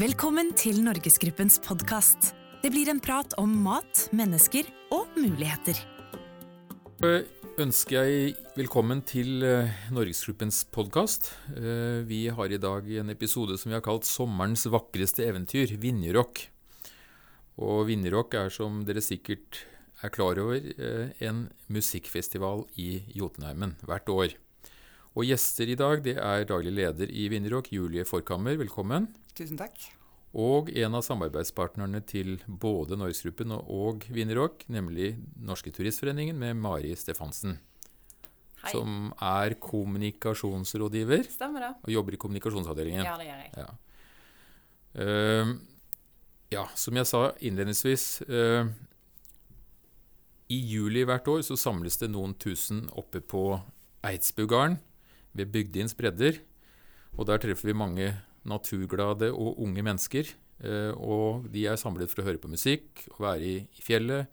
Velkommen til Norgesgruppens podkast. Det blir en prat om mat, mennesker og muligheter. ønsker jeg velkommen til eh, Norgesgruppens podkast. Vi har i dag en episode som vi har kalt 'Sommerens vakreste eventyr', Vinjerock. Og Vinjerock er, som dere sikkert er klar over, eh, en musikkfestival i Jotunheimen hvert år. Og gjester i dag det er daglig leder i Vinjerock, Julie Forkammer. Velkommen. Tusen takk. Og en av samarbeidspartnerne til både Norgesgruppen og Vinjerock, nemlig Norske Turistforeningen, med Mari Stefansen. Hei. Som er kommunikasjonsrådgiver Stemmer det. og jobber i kommunikasjonsavdelingen. Ja, det gjør jeg. Ja. Uh, ja, som jeg sa innledningsvis uh, I juli hvert år så samles det noen tusen oppe på Eidsbugarden ved Bygdins bredder. Og der treffer vi mange naturglade og unge mennesker. eh, og de er samlet for å høre på musikk og være i, fjellet.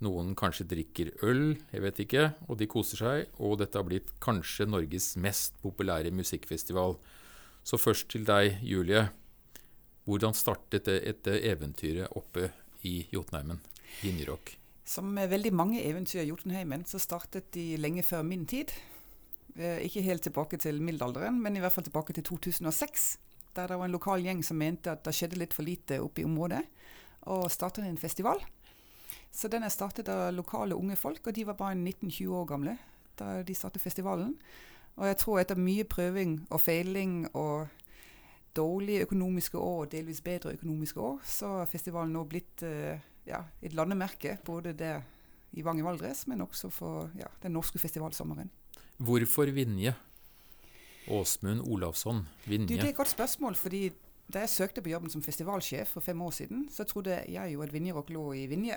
Noen kanskje drikker øl, jeg vet ikke, og de koser seg. Og dette har blitt kanskje Norges mest populære musikkfestival. Så først til deg, Julie. Hvordan startet det dette eventyret oppe i Jotunheimen? Linjerock? Som veldig mange eventyr i Jotunheimen, så startet de lenge før min tid. Eh, ikke helt tilbake til middelalderen, men i hvert fall tilbake til 2006. Der det var en lokal gjeng som mente at det skjedde litt for lite oppe i området, og startet en festival. Så den er startet av lokale unge folk, og de var bare 19-20 år gamle da de startet festivalen. Og jeg tror etter mye prøving og feiling og dårlige økonomiske år og delvis bedre økonomiske år, så er festivalen nå blitt eh, ja, et landemerke. Både der i Vang i Valdres, men også for ja, den norske festivalsommeren. Hvorfor Vinje? Åsmund Olavsson, Du, det er et godt spørsmål, fordi da jeg søkte på jobben som festivalsjef for fem år siden, så trodde jeg jo at Vinjerock lå i Vinje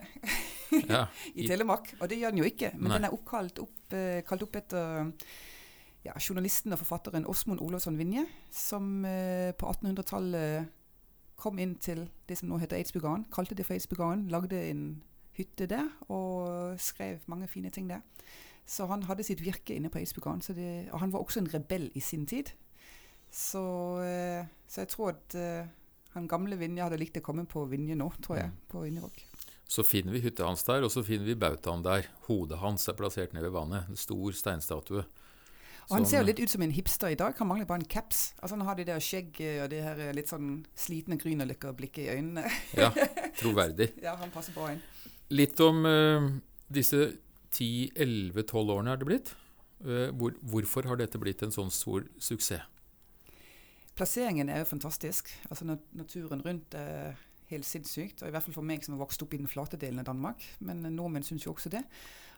Ja, i i- Telemark. Og det gjør den jo ikke, men Nei. den er oppkalt opp, eh, kalt opp etter ja, journalisten og forfatteren Åsmund Olavsson Vinje, som eh, på 1800-tallet kom inn til det som nå heter Eidsbugarden, kalte det for Eidsbugarden, lagde en hytte der og skrev mange fine ting der. Så han hadde sitt virke inne på Eidsbugarden, så og han var også en rebell i sin tid. Så, eh, så jeg tror at eh, han gamle Vinje hadde likt å komme på Vinje nå, tror jeg, på Vinjerock. Så finner vi hytta hans der, og så finner vi bautaen der. Hodet hans er plassert ned ved vannet. En stor steinstatue. Og han ser jo litt ut som en hipster i dag. Han mangler bare en caps. Altså Han har det der skjegget og det her litt sånn slitne Grünerløkka-blikket i øynene. Ja, troverdig. ja, han passer bra inn. Litt om uh, disse 10-11-12 årene er det blitt. Eh, hvor, hvorfor har dette blitt en sånn stor suksess? Plasseringen er jo fantastisk. Altså Naturen rundt er helt sinnssykt. Og I hvert fall for meg som har vokst opp i den flate delen av Danmark. Men nordmenn syns jo også det.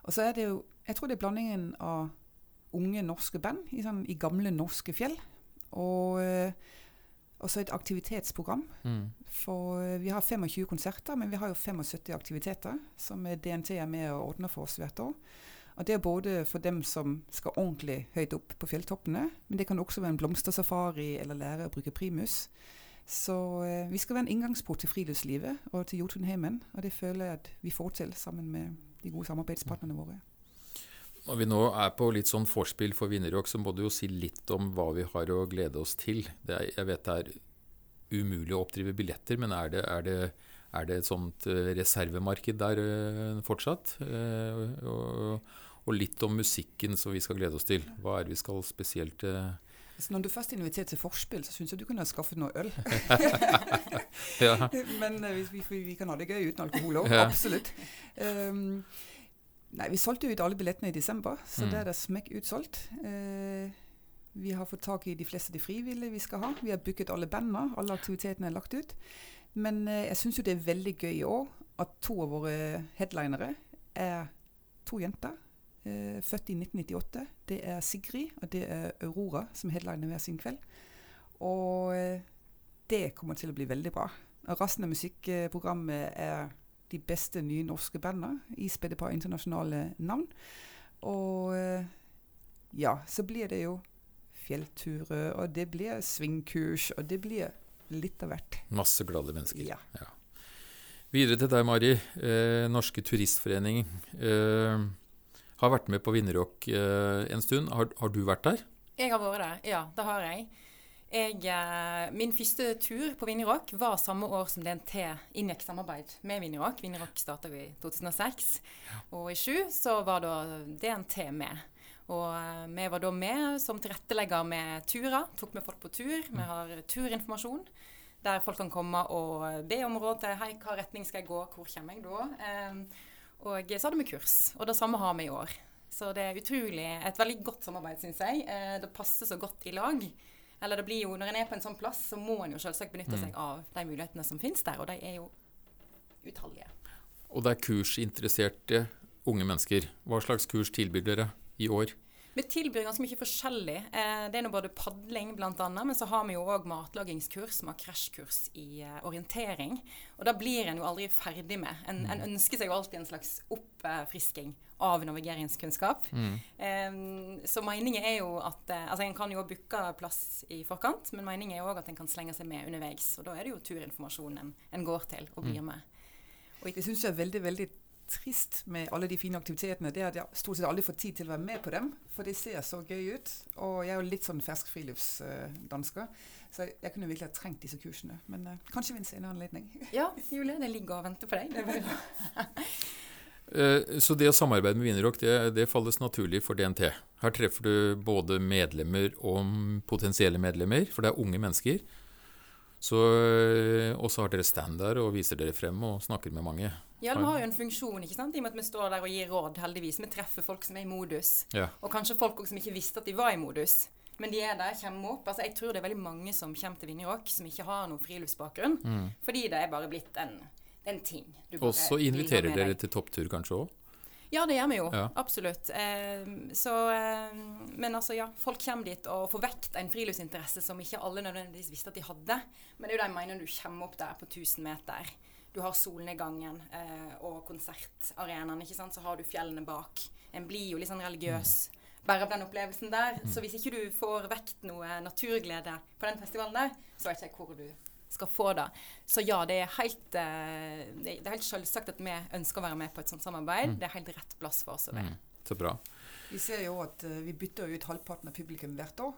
Og så er det jo Jeg tror det er blandingen av unge norske band i, sånn, i gamle norske fjell. Og eh, også et aktivitetsprogram. Mm. For eh, vi har 25 konserter, men vi har jo 75 aktiviteter som DNT er med og ordner for oss hvert år. Og Det er både for dem som skal ordentlig høyt opp på fjelltoppene, men det kan også være en blomstersafari eller lære å bruke primus. Så eh, vi skal være en inngangsport til friluftslivet og til Jotunheimen, og det føler jeg at vi får til sammen med de gode samarbeidspartnerne våre. Når vi nå er på litt sånn vorspiel for Vinjerock, så må du jo si litt om hva vi har å glede oss til. Det er, jeg vet det er umulig å oppdrive billetter, men er det, er det, er det et sånt eh, reservemarked der eh, fortsatt? Eh, og, og litt om musikken som vi skal glede oss til. Hva er det vi skal spesielt Så når du først er invitert til forspill, så syns jeg du kunne ha skaffet noe øl. ja. Men vi, vi, vi kan ha det gøy uten alkohol òg. Ja. Absolutt. Um, nei, vi solgte ut alle billettene i desember, så Mm. det er det smekk utsolgt. Eh, vi har fått tak i de fleste de frivillige vi skal ha. Vi har booket alle bandene. Alle aktivitetene er lagt ut. Men eh, jeg syns jo det er veldig gøy i år at to av våre headlinere er to jenter. Eh, født i 1998. Det er Sigrid og det er Aurora som headliner hver sin kveld. Og eh, det kommer til å bli veldig bra. Resten av musikkprogrammet er de beste nye norske bandene, ispedde på internasjonale navn. Og eh, ja, så blir det jo fjellturer, og det blir svingkurs, og det blir litt av hvert. Masse glade mennesker. Ja. Videre til deg, Mari. Eh, Norske Turistforening eh, har vært med på Vinderrock eh, en stund. Har, har du vært der? Jeg har vært der, ja, det har jeg. Jeg, eh, min første tur på Vinjerock var samme år som DNT inngikk samarbeid med Vinjerock. Vinjerock starta i 2006, og i 2007 så var da DNT med. Og eh, vi var da med som tilrettelegger med turer. Tok med folk på tur. Vi har turinformasjon. Der folk kan komme og be om råd til hei, hva retning skal jeg gå, hvor kommer jeg da? Og så hadde vi kurs. Og det samme har vi i år. Så det er utrolig et veldig godt samarbeid, syns jeg. Eh, det passer så godt i lag. Eller det blir jo, Når en er på en sånn plass, så må en jo selvsagt benytte seg av de mulighetene som finnes der. Og de er jo utallige. Og det er kursinteresserte unge mennesker. Hva slags kurs tilbyr dere i år? Vi tilbyr ganske mye forskjellig. Eh, det er nå både padling bl.a., men så har vi jo òg matlagingskurs, vi har krasjkurs i eh, orientering. Og da blir en jo aldri ferdig med. En, en ønsker seg jo alltid en slags oppfrisking av navigeringskunnskap. Eh, så meningen er jo at eh, Altså, en kan jo booke plass i forkant, men meningen er jo òg at en kan slenge seg med underveis. Og da er det jo turinformasjonen en, en går til og blir med. Og Det syns jeg er veldig, veldig trist med alle de fine aktivitetene, det er at jeg stort sett aldri får tid til å være med på dem. For de ser så gøy ut. Og jeg er jo litt sånn fersk friluftsdansker. Så jeg, jeg kunne virkelig ha trengt disse kursene. Men uh, kanskje ved en senere anledning. Ja, Julie, det ligger og venter på deg. Det bare Eh, Så det å samarbeide med Wienerrock, det, det falles naturlig for DNT. Her treffer du både medlemmer og potensielle medlemmer, for det er unge mennesker. Så, eh, og så har dere stand der og viser dere frem og snakker med mange. Ja, vi har jo en funksjon, ikke sant? i og med at vi står der og gir råd, heldigvis. Vi treffer folk som er i modus. Ja. Og kanskje folk som ikke visste at de var i modus. Men de er der, kommer opp. Altså, jeg tror det er veldig mange som kommer til Vinjerock som ikke har noen friluftsbakgrunn. Fordi det er bare blitt en, en ting. Og så inviterer dere til topptur kanskje òg? Ja, det gjør vi jo. Ja. Absolutt. Eh, så, eh, men altså, ja. Folk kommer dit og får vekt en friluftsinteresse som ikke alle nødvendigvis visste at de hadde. Men det er jo det jeg mener når du kommer opp der på 1000 meter. Du har solnedgangen eh, og konsertarenaen, ikke sant. Så har du fjellene bak. En blir jo litt sånn religiøs bare av den opplevelsen der. Så hvis ikke du får vekt noe naturglede på den festivalen der, så vet ikke jeg hvor du skal få det. Så ja, det er helt, eh, det er helt selvsagt at vi ønsker å være med på et sånt samarbeid. Det er helt rett plass for oss å være. Så bra. Vi ser jo at eh, vi bytter ut halvparten av publikum hvert år.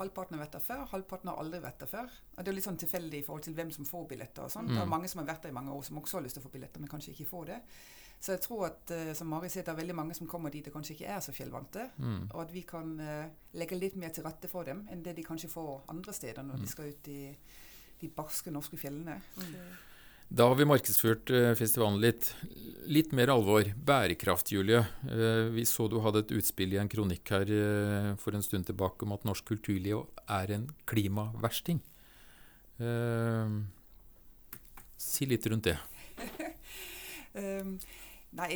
Halvparten har vært der før, halvparten har aldri vært der før. Og det er jo litt sånn tilfeldig i forhold til hvem som får billetter. og sånn. Det er mange som har vært der i mange år, som også har lyst til å få billetter, men kanskje ikke får det. Så jeg tror at, eh, som Mari sier, det er veldig mange som kommer dit og kanskje ikke er så fjellvante. Og at vi kan legge litt mer til rette for dem enn det de kanskje får andre steder når de skal ut i de barske norske fjellene. Da har vi markedsført eh, festivalen litt. Litt mer alvor. Bærekraft, Julie. Eh, Vi så du hadde et utspill i en kronikk her eh, for en stund tilbake om at norsk kulturliv er en klimaversting. Si litt rundt det. Nei,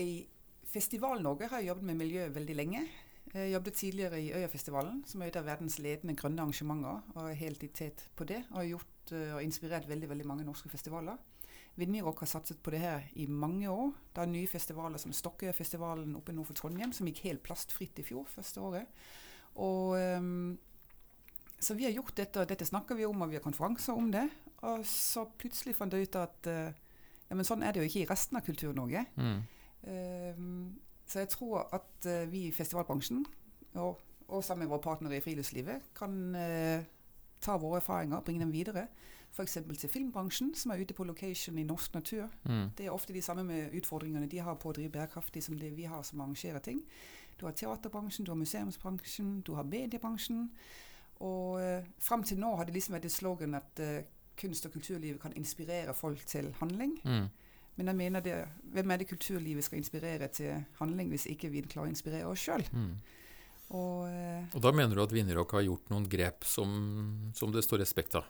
Festival-Norge har jobbet med miljø veldig lenge. Jeg jobbet tidligere i Øyafestivalen, som er et av verdens ledende grønne arrangementer, og er helt i tet på det, og har gjort eh, og inspirert veldig veldig mange norske festivaler. Vinjerock har satset på det her i mange år. Det er nye festivaler som Stokkøyfestivalen oppe nord for Trondheim, som gikk helt plastfritt i fjor, første året. Og, um, så vi har gjort dette, og dette snakker vi om, og vi har konferanser om det. Og så plutselig fant jeg ut at uh, ja, men sånn er det jo ikke i resten av Kultur-Norge. Mm. Um, så jeg tror at uh, vi i festivalbransjen, og, og sammen med våre partnere i friluftslivet, kan eh, ta våre erfaringer og bringe dem videre. F.eks. til filmbransjen, som er ute på location i norsk natur. Mm. Det er ofte de samme med utfordringene de har på å drive bærekraftig som det vi har som arrangerer ting. Du har teaterbransjen, du har museumsbransjen, du har mediebransjen. Og eh, fram til nå har det liksom vært et slogan at eh, kunst- og kulturlivet kan inspirere folk til handling. Mm. Men jeg mener det, hvem er det kulturlivet skal inspirere til handling, hvis ikke vi klarer å inspirere oss sjøl? Mm. Og Og da mener du at Vinjerock har gjort noen grep som, som det står respekt av?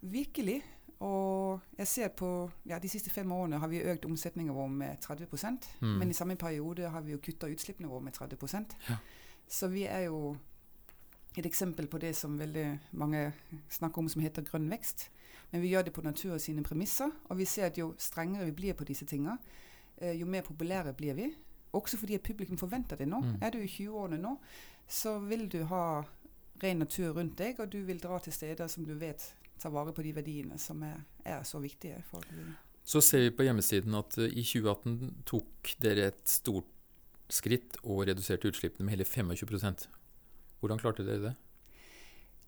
virkelig. Og jeg ser på ja, de siste fem årene har vi økt omsetningen vår med 30 Mm. Men i samme periode har vi jo kutta utslippene våre med 30 Ja. Så vi er jo et eksempel på det som veldig mange snakker om som heter grønn vekst. Men vi gjør det på natur sine premisser, og vi ser at jo strengere vi blir på disse tinga, eh, jo mer populære blir vi. Også fordi at publikum forventer det nå. Mm. Er du i 20-årene nå, så vil du ha ren natur rundt deg, og du vil dra til steder som du vet tar vare på de verdiene som er, er så viktige. for Så ser vi på hjemmesiden at uh, i 2018 tok dere et stort skritt og reduserte utslippene med hele 25% Hvordan klarte dere det?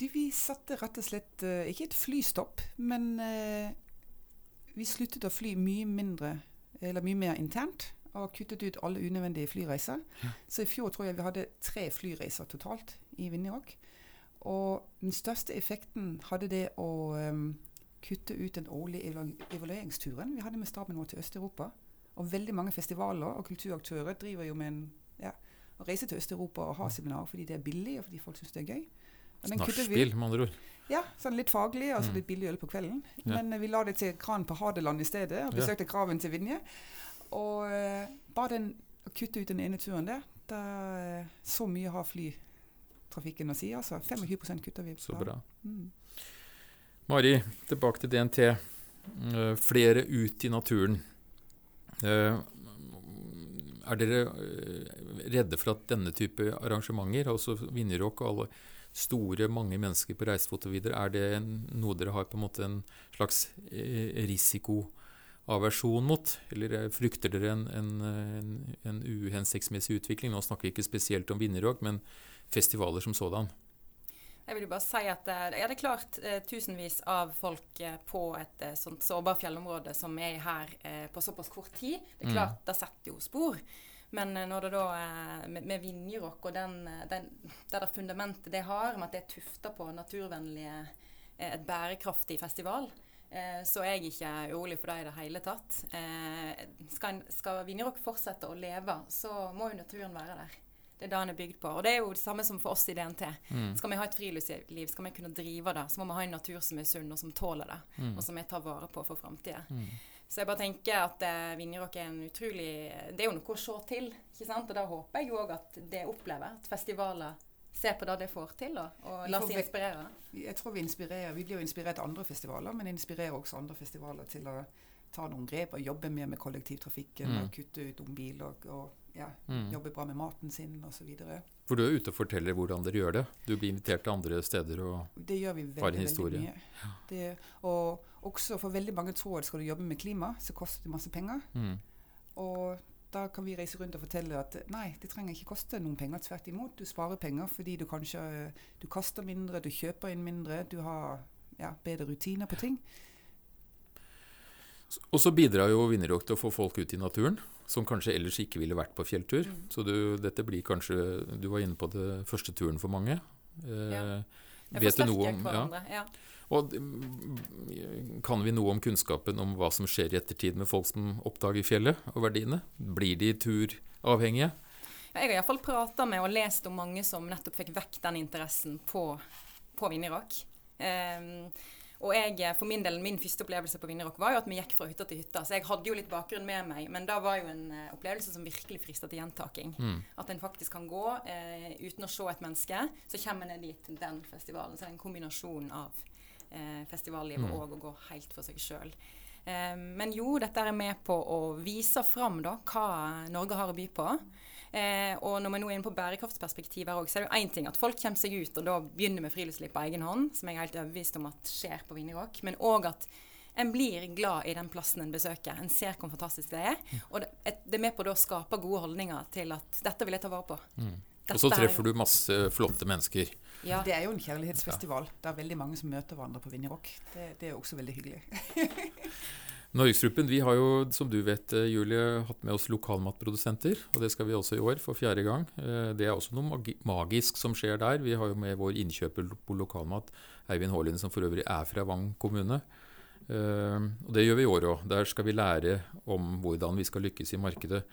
Du, vi satte rett og slett uh, ikke et flystopp, men uh, vi sluttet å fly mye mindre, eller mye mer internt. Og kuttet ut alle unødvendige flyreiser. Så i fjor tror jeg vi hadde tre flyreiser totalt i Vinjerock. Og den største effekten hadde det å um, kutte ut den årlige evalueringsturen vi hadde med staben vår til Øst-Europa. Og veldig mange festivaler og kulturaktører driver jo med en ja, å reise til Øst-Europa og ha seminar fordi det er billig, og fordi folk syns det er gøy. Nachspiel, med andre ord. ja, sånn litt faglig, altså Mm. litt billig øl på kvelden. Ja. Men eh, vi la det til Kran på Hadeland i stedet, og Ja. besøkte Graven til Vinje. Og eh, bare den, å kutte ut den ene turen der, da, eh, så mye har flytrafikken å si. altså. 25 kutter vi. Så bra. Mm. Mari, tilbake til DNT. Uh, flere ut i naturen. Uh, er dere eh, redde for at denne type arrangementer, altså Vinjerock og alle store, mange mennesker på reisefot og videre, er det noe dere har på en måte en slags eh, risikoaversjon mot? Eller eh, frykter dere en, en, en, en uhensiktsmessig utvikling? Nå snakker vi ikke spesielt om Vinjerock, men festivaler som sådan. Jeg vil jo bare si at ja, det er klart eh, tusenvis av folk eh, på et eh, sånt sårbart fjellområde som er her eh, på såpass kort tid. Det er Mm. klart, det setter jo spor. Men eh, når det da med, med Vinjerock og den, den, det der fundamentet det har, med at det er tufta på naturvennlige et bærekraftig festival, eh, så er jeg ikke urolig for det i det hele tatt. Eh, skal, en- skal Vinjerock fortsette å leve, så må jo naturen være der. Det er det den er bygd på. Og det er jo det samme som for oss i DNT. Mm. Skal vi ha et friluftsliv, skal vi kunne drive det, så må vi ha en natur som er sunn, og som tåler det. Mm. Og som vi tar vare på for framtida. Mm. Så jeg bare tenker at eh, Vinjerock er en utrolig Det er jo noe å se til, ikke sant? Og da håper jeg jo òg at det opplever. At festivaler ser på det det får til, og, og la oss inspirere. Jeg tror Vi inspirerer, vi blir jo inspirert av andre festivaler, men inspirerer også andre festivaler til å ta noen grep og jobbe mer med kollektivtrafikken. Mm. og Kutte ut ungbil og, og ja, Mm. jobbe bra med maten sin osv. For du er ute og forteller hvordan dere gjør det. Du blir invitert til andre steder og Det gjør vi Har en veldig, veldig mye. Det, og også for veldig mange tror at skal du jobbe med klima, så koster det masse penger. mm. Og da kan vi reise rundt og fortelle at nei, det trenger ikke koste noen penger. Tvert imot, du sparer penger fordi du kanskje du kaster mindre, du kjøper inn mindre, du har ja, bedre rutiner på ting. Og så bidrar jo Vinjerock til å få folk ut i naturen, som kanskje ellers ikke ville vært på fjelltur. Mm. Så du, dette blir kanskje Du var inne på det første turen for mange. Eh, Ja. Jeg vet du noe om ja. Ja. Og kan vi noe om kunnskapen om hva som skjer i ettertid med folk som oppdager fjellet og verdiene? Blir de turavhengige? Jeg har iallfall prata med og lest om mange som nettopp fikk vekk den interessen på, på Vinjerak. Um, og jeg, for min del, min første opplevelse på Vinjerock var jo at vi gikk fra hytta til hytta. Så jeg hadde jo litt bakgrunn med meg, men da var jo en eh, opplevelse som virkelig frista til gjentaking. Mm. At en faktisk kan gå eh, uten å se et menneske. Så kommer en dit til den festivalen. Så det er en kombinasjon av eh, festivallivet Mm. og gå helt for seg sjøl. Eh, men jo, dette er med på å vise fram da, hva Norge har å by på. Eh, og når vi nå er inne på bærekraftsperspektivet òg, så er det jo én ting at folk kommer seg ut og da begynner med friluftsliv på egen hånd, som jeg er helt overbevist om at skjer på Vinjerock, men òg at en blir glad i den plassen en besøker. En ser hvor fantastisk det er. Og det, det er med på å skape gode holdninger til at dette vil jeg ta vare på. Mm. Dette Og så er- treffer du masse flotte mennesker. ja, Det er jo en kjærlighetsfestival. Det er veldig mange som møter hverandre på Vinjerock. Det, det er også veldig hyggelig. Norgesgruppen vi har jo, som du vet, eh, Julie, hatt med oss lokalmatprodusenter. Og det skal vi også i år, for fjerde gang. Eh, Det er også noe magi magisk som skjer der. Vi har jo med vår innkjøper på lokalmat, Eivind Haalien, som for øvrig er fra Vang kommune. Eh, Og det gjør vi i år òg. Der skal vi lære om hvordan vi skal lykkes i markedet.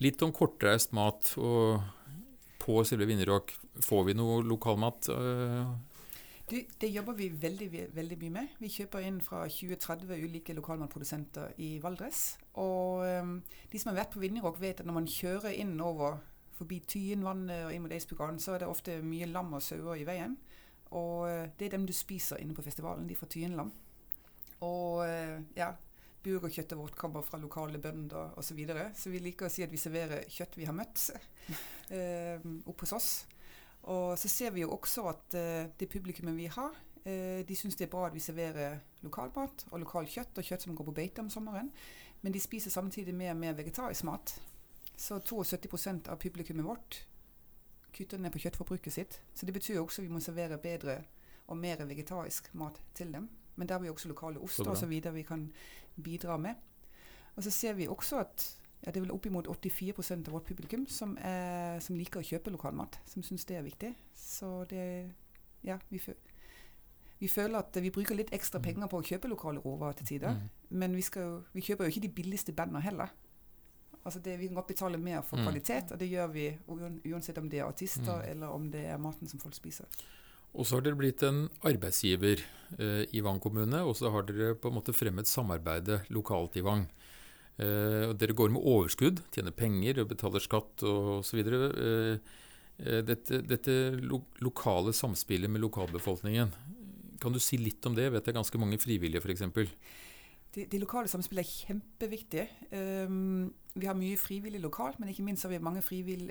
Litt om kortreist mat. Og på selve Vinjerock, får vi noe lokalmat? Det, det jobber vi veldig, veldig mye med. Vi kjøper inn fra 20-30 ulike lokalmatprodusenter i Valdres. Og um, de som har vært på Vinjerock, vet at når man kjører inn over forbi Tyenvannet og inn mot Eidsbugarden, så er det ofte mye lam og sauer i veien. Og eh, det er dem du spiser inne på festivalen. De får Tyinlam. Og eh, ja, burgerkjøttet vårt kommer fra lokale bønder osv. Så, videre. så vi liker å si at vi serverer kjøtt vi har møtt eh, oppe hos oss. Og så ser vi jo også at eh, det publikummet vi har, eh, de syns det er bra at vi serverer lokalmat og lokal kjøtt, og kjøtt som går på beite om sommeren. Men de spiser samtidig mer og mer vegetarisk mat. Så 72% av publikummet vårt kutter ned på kjøttforbruket sitt. Så det betyr jo også at vi må servere bedre og mer vegetarisk mat til dem. Men der har vi også lokale oster osv. vi kan bidra med. Og så ser vi også at ja, det er vel oppimot 84% av vårt publikum som, er, som liker å kjøpe lokalmat. Som syns det er viktig. Så det Ja, vi, vi føler at vi bruker litt ekstra penger på å kjøpe lokale råvarer til tider. Mm. Men vi, skal, jo- vi kjøper jo ikke de billigste bandene heller. Altså det, vi kan godt betale mer for Mm. kvalitet, og det gjør vi uansett om det er artister Mm. eller om det er maten som folk spiser. Og så har dere blitt en arbeidsgiver eh, i Vang kommune, og så har dere på en måte fremmet samarbeidet lokalt i Vang. Eh, dere går med overskudd, tjener penger og betaler skatt osv. Eh, eh, dette dette lo lokale samspillet med lokalbefolkningen, kan du si litt om det? Jeg vet det er ganske mange frivillige f.eks. De, det lokale samspillet er kjempeviktig. Um, vi har mye frivillig lokalt, men ikke minst har vi mange,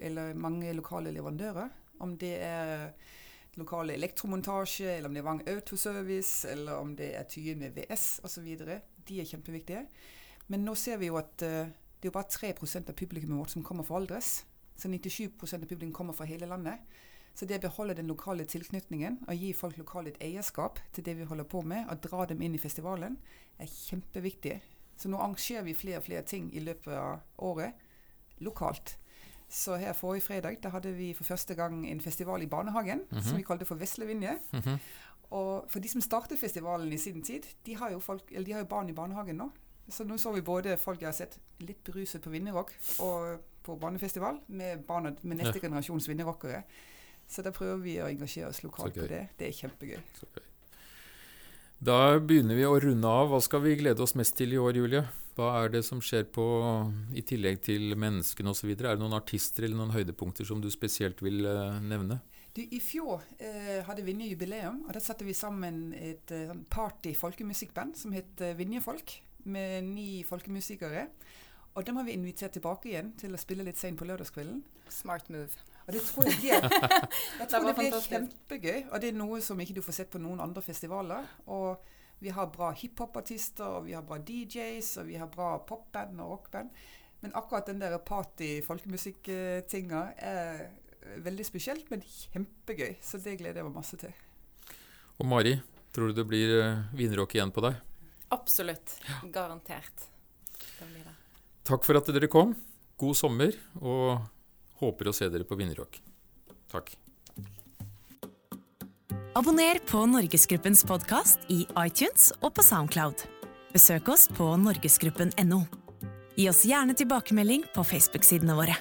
eller mange lokale leverandører. Om det er lokale elektromontasje, eller om det er Vang Autoservice, eller om det er Tyene VS osv. De er kjempeviktige. Men nå ser vi jo at uh, det er bare 3% av publikummet vårt som kommer fra Aldres. Så 97% av publikum kommer fra hele landet. Så det å beholde den lokale tilknytningen og gi folk lokalt et eierskap til det vi holder på med, og dra dem inn i festivalen, er kjempeviktig. Så nå arrangerer vi flere og flere ting i løpet av året lokalt. Så her forrige fredag da hadde vi for første gang en festival i barnehagen som vi kalte for Veslevinje. Mhm. Og for de som startet festivalen i sin tid, de har jo, folk, eller de har jo barn i barnehagen nå. Så nå så vi både folk jeg har sett litt beruset på Vinnerrock og på barnefestival, med barna med neste generasjons vinnerrockere. Så da prøver vi å engasjere oss lokalt på det. Det er kjempegøy. Da begynner vi å runde av. Hva skal vi glede oss mest til i år, Julie? Hva er det som skjer på, i tillegg til menneskene osv.? Er det noen artister eller noen høydepunkter som du spesielt vil eh, nevne? Du, I fjor eh, hadde Vinje jubileum, og da satte vi sammen et eh, sånn party-folkemusikkband som het eh, Vinjefolk, med ni folkemusikere. Og dem har vi invitert tilbake igjen til å spille litt seint på lørdagskvelden. Smart move. Og det tror jeg blir, jeg tror det, det blir kjempegøy. Og det er noe som ikke du får sett på noen andre festivaler. Og vi har bra hiphop-artister, og vi har bra DJs, og vi har bra popband og rockband. Men akkurat den der party-folkemusikk-tinga er veldig spesielt, men kjempegøy. Så det gleder jeg meg masse til. Og Mari, tror du det blir eh, vinrock igjen på deg? Absolutt. Garantert. Det blir det. Takk for at dere kom. God sommer, og håper å se dere på Vinrock. Takk. Abonner på Norgesgruppens podkast i iTunes og på Soundcloud. Besøk oss på norgesgruppen.no. Gi oss gjerne tilbakemelding på Facebook-sidene våre.